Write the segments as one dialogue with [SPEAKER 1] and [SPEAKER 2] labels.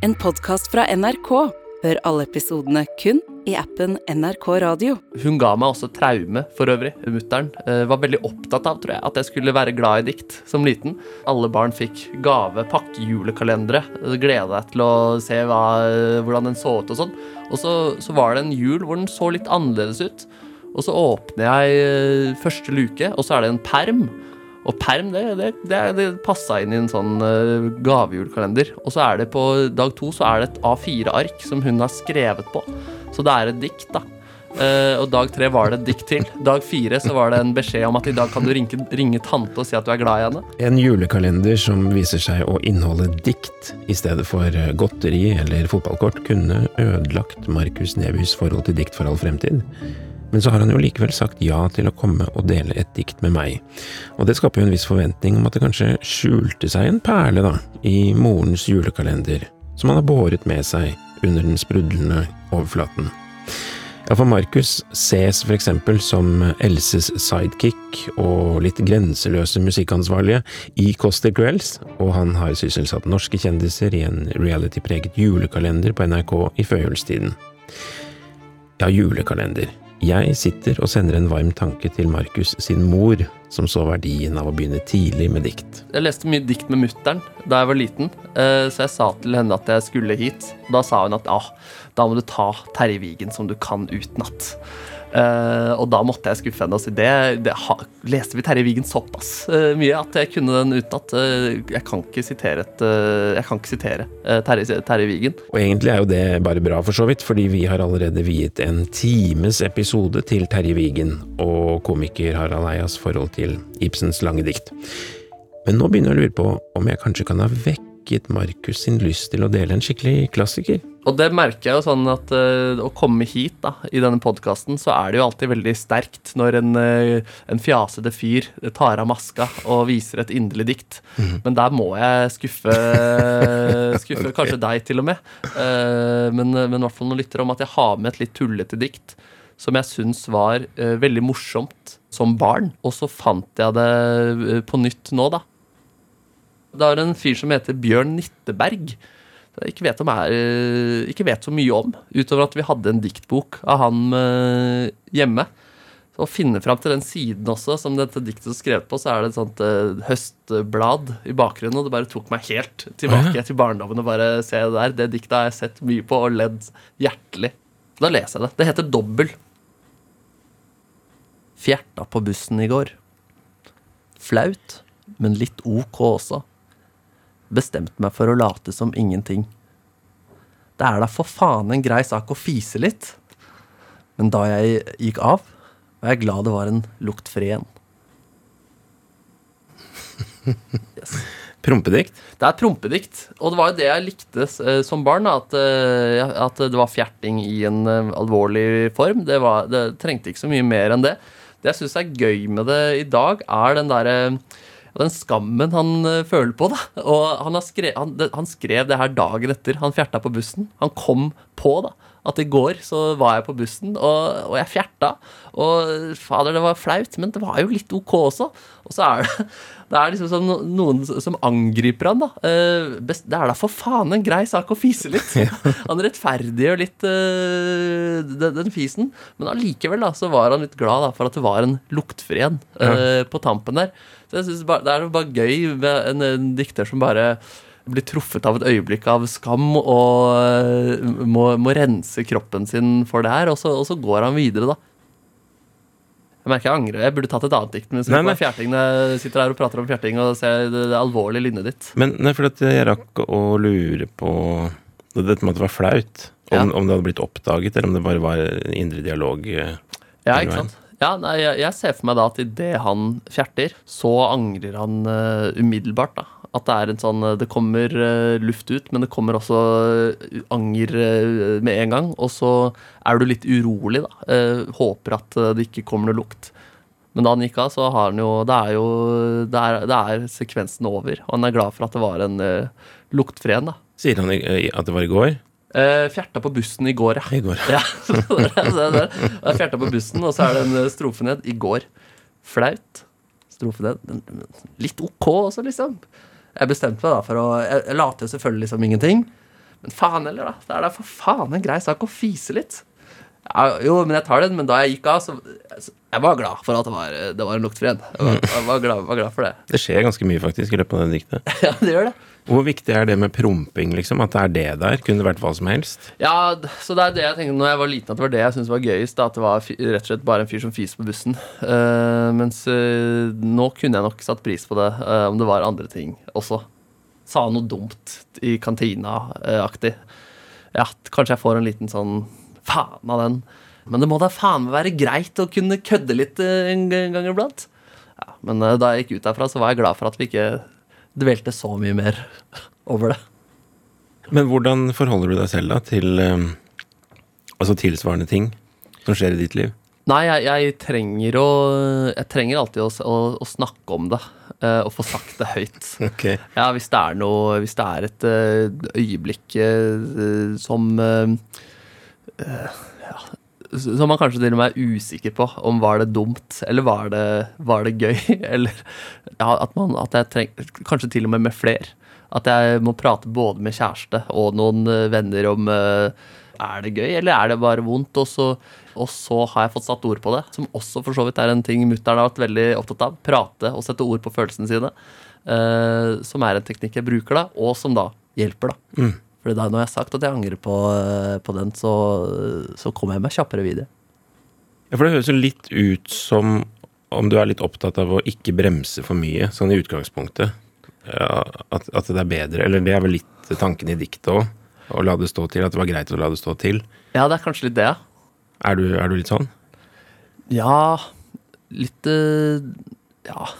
[SPEAKER 1] En podkast fra NRK. Hør alle episodene kun i appen NRK Radio.
[SPEAKER 2] Hun ga meg også traume, for øvrig. Mutter'n eh, var veldig opptatt av tror jeg, at jeg skulle være glad i dikt som liten. Alle barn fikk gave, pakkejulekalendere. Gleda deg til å se hva, hvordan den så ut og sånn. Og så, så var det en jul hvor den så litt annerledes ut. Og så åpner jeg eh, første luke, og så er det en perm. Og perm, det, det, det, det passa inn i en sånn uh, gavejulekalender. Og så er det på dag to så er det et A4-ark som hun har skrevet på. Så det er et dikt, da. Uh, og dag tre var det et dikt til. Dag fire så var det en beskjed om at i dag kan du ringe, ringe tante og si at du er glad i henne.
[SPEAKER 3] En julekalender som viser seg å inneholde dikt i stedet for eh, godteri eller fotballkort, kunne ødelagt Markus Nebys forhold til dikt for all fremtid. Men så har han jo likevel sagt ja til å komme og dele et dikt med meg, og det skaper jo en viss forventning om at det kanskje skjulte seg en perle, da, i morens julekalender, som han har båret med seg under den sprudlende overflaten. Ja, for Markus ses for eksempel som Elses sidekick og litt grenseløse musikkansvarlige i Kåss til og han har sysselsatt norske kjendiser i en reality-preget julekalender på NRK i førjulstiden. Ja, julekalender. Jeg sitter og sender en varm tanke til Markus sin mor, som så verdien av å begynne tidlig med dikt.
[SPEAKER 2] Jeg leste mye dikt med mutter'n da jeg var liten, eh, så jeg sa til henne at jeg skulle hit. Da sa hun at ah, da må du ta Terje Vigen som du kan utenat. Uh, og da måtte jeg skuffe henne og si det, det ha, leste vi Terje Vigen såpass uh, mye at jeg kunne den utenat. Uh, jeg kan ikke sitere, et, jeg kan ikke sitere Terje, Terje Vigen.
[SPEAKER 3] Og egentlig er jo det bare bra, for så vidt, fordi vi har allerede viet en times episode til Terje Vigen og komiker Harald Eias forhold til Ibsens lange dikt. Men nå begynner jeg å lure på om jeg kanskje kan ha vekket Markus sin lyst til å dele en skikkelig klassiker.
[SPEAKER 2] Og det merker jeg jo sånn at uh, å komme hit da, i denne podkasten, så er det jo alltid veldig sterkt når en, uh, en fjasete fyr tar av maska og viser et inderlig dikt. Mm. Men der må jeg skuffe, skuffe okay. kanskje deg, til og med. Uh, men i hvert fall noen lyttere om at jeg har med et litt tullete dikt som jeg syns var veldig morsomt som barn. Og så fant jeg det på nytt nå, da. Det er en fyr som heter Bjørn Nitteberg ikke vet, er, eh, ikke vet, så mye om, utover at vi hadde en diktbok av han hjemme. hjemme. Å finne fram til den siden også, som dette diktet er skrevet på, så er det et sånt uh, høstblad i bakgrunnen, og det bare tok meg helt tilbake til barndommen å bare se det der. Det diktet har jeg sett mye på og ledd hjertelig. Da leser jeg det. Det heter Dobbel. Fjerta på bussen i går. Flaut, men litt ok også bestemt meg for å late som ingenting. Det er da for faen en grei sak å fise litt. Men da jeg gikk av, var jeg glad det var en luktfri en.
[SPEAKER 3] Yes. Prompedikt?
[SPEAKER 2] Det er et prompedikt. Og det var jo det jeg likte uh, som barn. At, uh, at, det var fjerting i en uh, alvorlig form. Det, var, det, trengte ikke så mye mer enn det. Det jeg syns er gøy med det i dag, er den derre den skammen han uh, føler på. da. Og han, skrev, han, han, skrev det her dagen etter han fjerta på bussen. Han kom på da, at i går så var jeg på bussen, og, og jeg fjerta. Og fader, det var flaut, men det var jo litt ok også. Og så er det det er liksom som noen som angriper han, da. Uh, det er da for faen en grei sak å fise litt. Han rettferdiggjør litt uh, den, den, fisen, men allikevel da, så var han litt glad da, for at det var en luktfri en uh, på tampen der. Så jeg synes bare, Det er bare gøy med en, en dikter som bare blir truffet av et øyeblikk av skam og må, må rense kroppen sin for det her, og så, og så går han videre, da. Jeg merker jeg angrer. Jeg burde tatt et annet dikt. Men nei, nei. Fjerting, jeg sitter her og prater om fjerting og ser det, det alvorlige lynnet ditt.
[SPEAKER 3] Men nei, for jeg rakk å lure på dette med at det var flaut. Om, ja. om, det hadde blitt oppdaget, eller om det bare var indre dialog. Eh,
[SPEAKER 2] ja, ikke sant. Ja, nei, jeg, jeg, ser for meg da at idet han fjerter, så angrer han uh, umiddelbart. da at det er en sånn Det kommer uh, luft ut, men det kommer også uh, anger med en gang. Og så er du litt urolig, da. håper at det ikke kommer noe lukt. Men da han gikk av, så har han jo Det er jo Det er, det er sekvensen over. Og han er glad for at det var en uh, luktfri en, da.
[SPEAKER 3] Sier han at det var i går?
[SPEAKER 2] Uh, fjerta på bussen i går,
[SPEAKER 3] ja. I går.
[SPEAKER 2] ja Jeg fjerta på bussen, og så er det en strofe ned. I går. Flaut. Strofe ned. Litt ok også, liksom. Jeg bestemte meg da for å Jeg, jeg jo selvfølgelig som ingenting. Men faen heller, da. Det er da for faen en grei sak å fise litt. Ja, jo, men jeg tar den. Men da jeg gikk av, så så Jeg var glad for at det var, det var en luktfri en. Jeg var, jeg var, glad, var glad for det.
[SPEAKER 3] Det skjer ganske mye, faktisk, i løpet av det diktet.
[SPEAKER 2] Ja, det gjør det.
[SPEAKER 3] Hvor viktig er det med promping, liksom? At det er det der? Kunne det vært hva som helst?
[SPEAKER 2] Ja, så det er det jeg tenkte når jeg var liten, at det var det jeg syntes var gøyest. At det var rett og slett bare en fyr som fis på bussen. Uh, mens uh, nå kunne jeg nok satt pris på det, uh, om det var andre ting også. Sa noe dumt i kantina-aktig. ja, kanskje jeg får en liten sånn faen av den. Men det må da faen meg være greit å kunne kødde litt en gang iblant. Ja, men da jeg gikk ut derfra, så var jeg glad for at vi ikke dvelte så mye mer over det.
[SPEAKER 3] Men hvordan forholder du deg selv da til eh, altså tilsvarende ting som skjer i ditt liv?
[SPEAKER 2] Nei, jeg, jeg trenger å Jeg trenger alltid å, å, å snakke om det. eh, og få sagt det høyt.
[SPEAKER 3] Okay.
[SPEAKER 2] Ja, hvis det er noe Hvis det er et eh, øyeblikk eh, som ja, Som man kanskje til og med er usikker på om var det dumt, eller var det, var det gøy? Eller ja, at, man, at jeg trenger Kanskje til og med med flere. At jeg må prate både med kjæreste og noen eh, venner om eh, er det gøy, eller er det bare vondt? Og så, og så har jeg fått satt ord på det, som også for så vidt er en ting mutter'n har vært veldig opptatt av. Prate og sette ord på følelsene sine. eh, som er en teknikk jeg bruker, da, og som da hjelper, da.
[SPEAKER 3] Mm.
[SPEAKER 2] Fordi da når jeg har sagt at jeg angrer på, eh, på den, så, så kommer jeg meg kjappere videre.
[SPEAKER 3] Ja, for det høres jo litt ut som om du er litt opptatt av å ikke bremse for mye, sånn i utgangspunktet. Ja, at, at det er bedre, eller det er vel litt tanken i diktet òg. Å la det stå til. At det var greit å la det stå til.
[SPEAKER 2] Ja, det er kanskje litt det, ja.
[SPEAKER 3] Er du, er du litt sånn?
[SPEAKER 2] Ja, litt eh, Ja.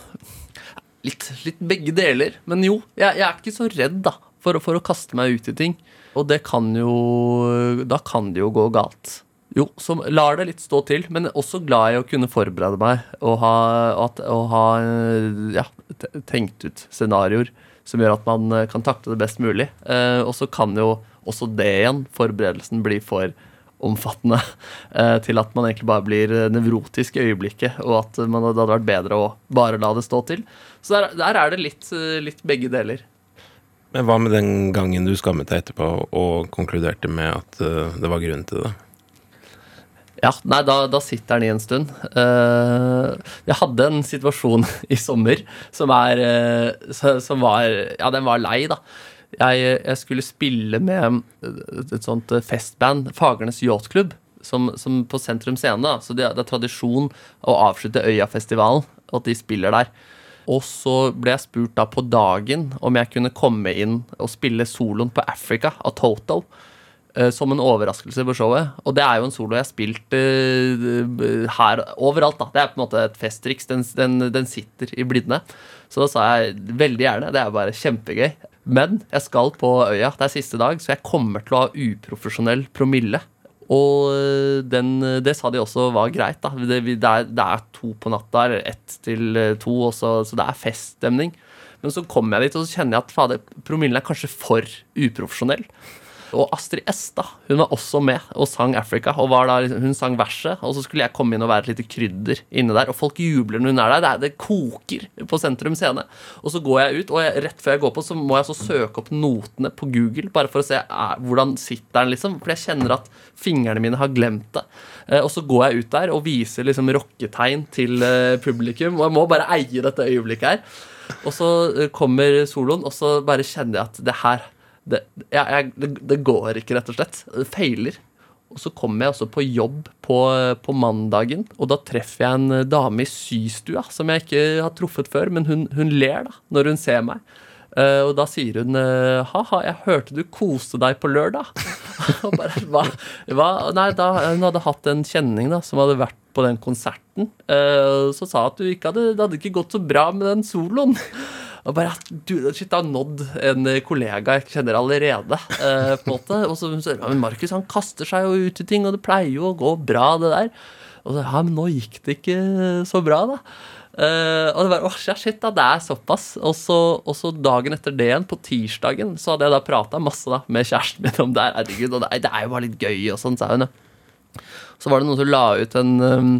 [SPEAKER 2] Litt, litt begge deler. Men jo, jeg, jeg er ikke så redd da, for, for å kaste meg ut i ting. Og det kan jo Da kan det jo gå galt. Jo, så lar det litt stå til, men også glad i å kunne forberede meg og ha, at, og ha ja, tenkt ut scenarioer som gjør at man eh, kan takle det best mulig. Eh, og så kan jo også det igjen, forberedelsen, bli for omfattende eh, til at man egentlig bare blir nevrotisk i øyeblikket, og at man, det hadde vært bedre å bare la det stå til. Så der, der er det litt, litt begge deler.
[SPEAKER 3] Men hva med den gangen du skammet deg etterpå og konkluderte med at uh, det var grunn til det?
[SPEAKER 2] Ja, nei, da, da sitter den i en stund. Uh, jeg hadde en situasjon i sommer som er uh, Som var Ja, den var lei, da. Jeg, jeg skulle spille med et sånt festband, Fagernes Yachtklubb, som, som på Sentrum Scene. da. Så det, det er tradisjon å avslutte Øyafestivalen, og at de spiller der. Og så ble jeg spurt da på dagen om jeg kunne komme inn og spille soloen på Africa av Toto eh, som en overraskelse på showet. Og det er jo en solo jeg har spilt uh, her overalt. da Det er på en måte et festtriks. Den, den, den sitter i blidene. Så da sa jeg veldig gjerne. Det er bare kjempegøy. Men jeg skal på øya. Det er siste dag, så jeg kommer til å ha uprofesjonell promille. Og øh, den, det sa de også var greit. da Det, det, er, det er to på natta, eller ett til øh, to, også, så, det er feststemning. Men så kommer jeg dit, og så kjenner jeg at promillen er kanskje for uprofesjonell. Og Astrid S da, hun var også med og sang Africa. og var da, liksom- Hun sang verset, og så skulle jeg komme inn og være et lite krydder inne der. Og folk jubler når hun er der. Det, er, det koker på Sentrum Scene. Og så går jeg ut, og jeg, rett før jeg går på, så må jeg så søke opp notene på Google, bare for å se er, hvordan sitter den, liksom. For jeg kjenner at fingrene mine har glemt det. Eh, og så går jeg ut der og viser liksom rocketegn til eh, publikum. Og jeg må bare eie dette øyeblikket her. Og så eh, kommer soloen, og så bare kjenner jeg at det her det, jeg, jeg, det, det går ikke, rett og slett. Det feiler. Og så kommer jeg også på jobb på, på mandagen, og da treffer jeg en dame i systua som jeg ikke har truffet før, men hun, hun ler da, når hun ser meg. Uh, og da sier hun uh, ha-ha, jeg hørte du koste deg på lørdag. og bare, hva, hva? Nei, da, hun hadde hatt en kjenning da, som hadde vært på den konserten, uh, så sa at du ikke hadde, det hadde ikke gått så bra med den soloen. Og bare du, shit, har nådd en kollega jeg kjenner allerede. Eh, på en måte Og så sier men Markus han kaster seg jo ut i ting, og det pleier jo å gå bra, det der. Og så ja, men nå gikk det ikke så bra, da. Eh, og det var, åh, shit da, det er såpass. Og så, og så dagen etter det igjen, på tirsdagen, så hadde jeg da prata masse da med kjæresten min om det her. Herregud, og det det er jo bare litt gøy og sånn, sa hun. Så var det noen som la ut en um,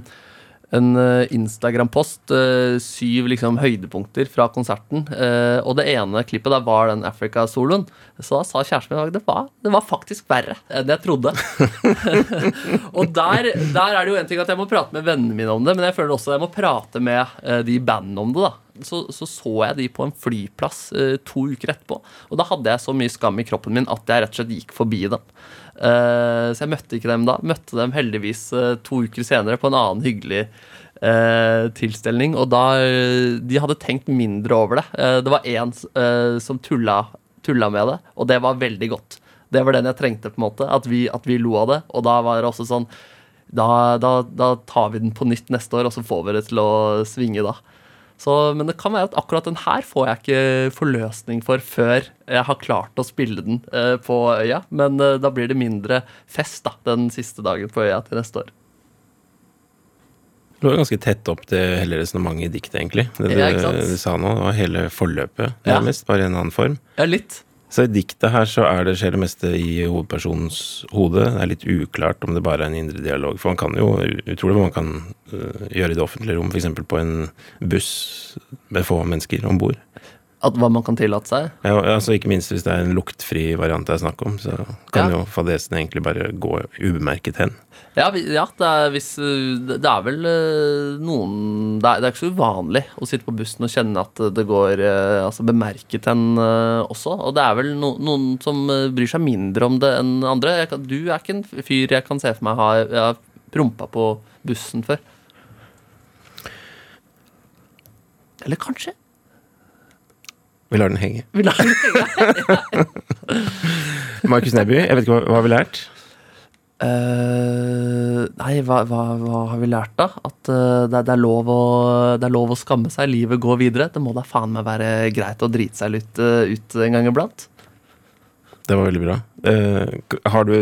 [SPEAKER 2] en eh, Instagram-post. eh, syv liksom høydepunkter fra konserten. eh, og det ene klippet der var den Africa-soloen. Så da sa kjæresten min at det var, faktisk verre enn jeg trodde. og der, der er det jo en ting at jeg må prate med vennene mine om det, men jeg føler også at jeg må prate med de i bandet om det. da så, så så jeg de på en flyplass eh, to uker etterpå. Og da hadde jeg så mye skam i kroppen min at jeg rett og slett gikk forbi dem. Eh, så jeg møtte ikke dem da. Møtte dem heldigvis eh, to uker senere på en annen hyggelig eh, tilstelning. Og da De hadde tenkt mindre over det. Det var én som tulla, tulla med det, og det var veldig godt. Det var den jeg trengte, på en måte. At vi, at vi lo av det. Og da var det også sånn da, da, da tar vi den på nytt neste år, og så får vi det til å svinge da. Så, men det kan være at akkurat den her får jeg ikke forløsning for før jeg har klart å spille den eh, på øya. Men eh, da blir det mindre fest da, den siste dagen på øya til neste år.
[SPEAKER 3] Du var ganske tett opp til hele resonnementet i diktet, egentlig. Det du,
[SPEAKER 2] Ja,
[SPEAKER 3] du sa nå, det var hele forløpet,
[SPEAKER 2] Ja.
[SPEAKER 3] bare i en annen form.
[SPEAKER 2] Ja, litt.
[SPEAKER 3] Så i diktet her så er det skjer det meste i hovedpersonens hode. Det er litt uklart om det bare er en indre dialog. For man kan jo, utrolig hva man kan øh, gjøre i det offentlige rom, f.eks. på en buss med få mennesker om bord.
[SPEAKER 2] At hva man kan tillate seg.
[SPEAKER 3] Ja, altså ikke minst hvis det er en luktfri variant det er snakk om, så kan
[SPEAKER 2] Ja.
[SPEAKER 3] jo fadesen egentlig bare gå ubemerket hen.
[SPEAKER 2] Ja, vi- ja det, er, hvis, det er vel eh, noen det er, det er ikke så uvanlig å sitte på bussen og kjenne at det går eh, altså bemerket hen eh, også. Og det er vel no, noen som bryr seg mindre om det enn andre. Jeg du er ikke en fyr jeg kan se for meg har, har prompa på bussen før. Eller kanskje?
[SPEAKER 3] Vi lar den henge.
[SPEAKER 2] Vi lar den henge.
[SPEAKER 3] Markus Neby, jeg vet ikke hva, hva har vi lært?
[SPEAKER 2] Uh, nei, hva, hva, hva har vi lært, da? At uh, det, er- det, er lov å, det er lov å skamme seg. Livet går videre. Det må da faen meg være greit å drite seg litt uh, ut en gang iblant.
[SPEAKER 3] Det var veldig bra. Eh, har du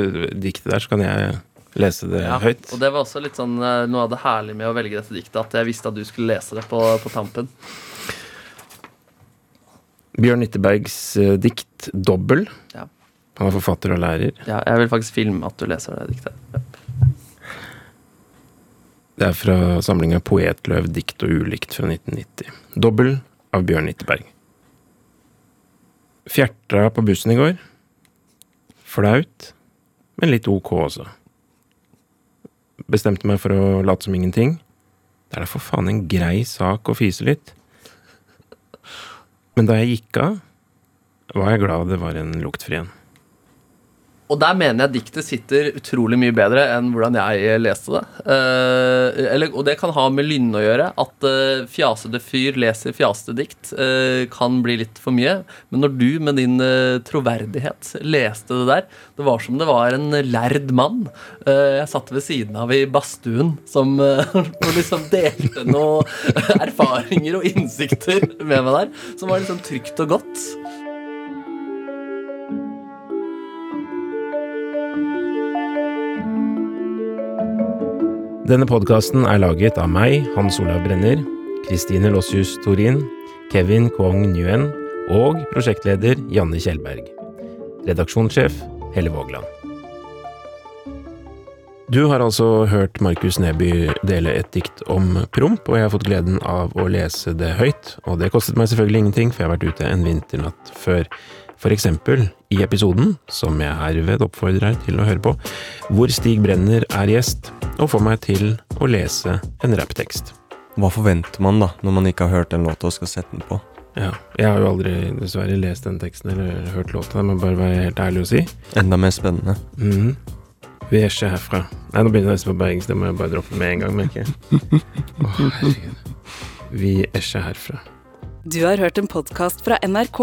[SPEAKER 3] diktet der, så kan jeg lese det
[SPEAKER 2] Ja,
[SPEAKER 3] høyt.
[SPEAKER 2] Og det var også litt sånn eh, noe av det herlige med å velge dette diktet, at jeg visste at du skulle lese det på, på tampen.
[SPEAKER 3] Bjørn Nyttebergs eh, dikt 'Dobbel'.
[SPEAKER 2] Ja.
[SPEAKER 3] Han er forfatter og lærer.
[SPEAKER 2] Ja, jeg vil faktisk filme at du leser det diktet. Ja.
[SPEAKER 3] Det er fra samlinga 'Poetløv dikt og ulikt' fra 1990. 'Dobbel' av Bjørn Nitteberg. Fjertra på bussen i går. Flaut, men litt ok også. Bestemte meg for å late som ingenting. Det er da for faen en grei sak å fise litt. Men da jeg gikk av, var jeg glad det var en luktfri en.
[SPEAKER 2] Og der mener jeg diktet sitter utrolig mye bedre enn hvordan jeg leste det. Eh, eller, og det kan ha med lynne å gjøre. At eh, fjasete fyr leser fjasete dikt eh, kan bli litt for mye. Men når du med din eh, troverdighet leste det der, det var som det var en lærd mann eh, jeg satt ved siden av i badstuen, som eh, liksom delte noen erfaringer og innsikter med meg der, som var liksom trygt og godt.
[SPEAKER 3] Denne podkasten er laget av meg, Hans Olav Brenner, Kristine Lossius Torin, Kevin Kwong Nguyen og prosjektleder Janne Kjellberg. Redaksjonssjef Helle Vågland. Du har altså hørt Markus Neby dele et dikt om promp, og jeg har fått gleden av å lese det høyt. Og det kostet meg selvfølgelig ingenting, for jeg har vært ute en vinternatt før. For eksempel i episoden, som jeg herved oppfordrer deg til å høre på, hvor Stig Brenner er gjest, og får meg til å lese en rapptekst.
[SPEAKER 4] Hva forventer man da, når man ikke har hørt en låt og skal sette den på?
[SPEAKER 3] Ja, jeg har jo aldri dessverre lest den teksten eller hørt låta, må bare være helt ærlig å si.
[SPEAKER 4] Enda mer spennende.
[SPEAKER 3] Mm. Vi er ikke herfra. Nei, nå begynner jeg nesten på bergensk, det må jeg bare droppe med en gang, merker jeg. Å, herregud. Vi er ikke herfra.
[SPEAKER 1] Du har hørt en podkast fra NRK.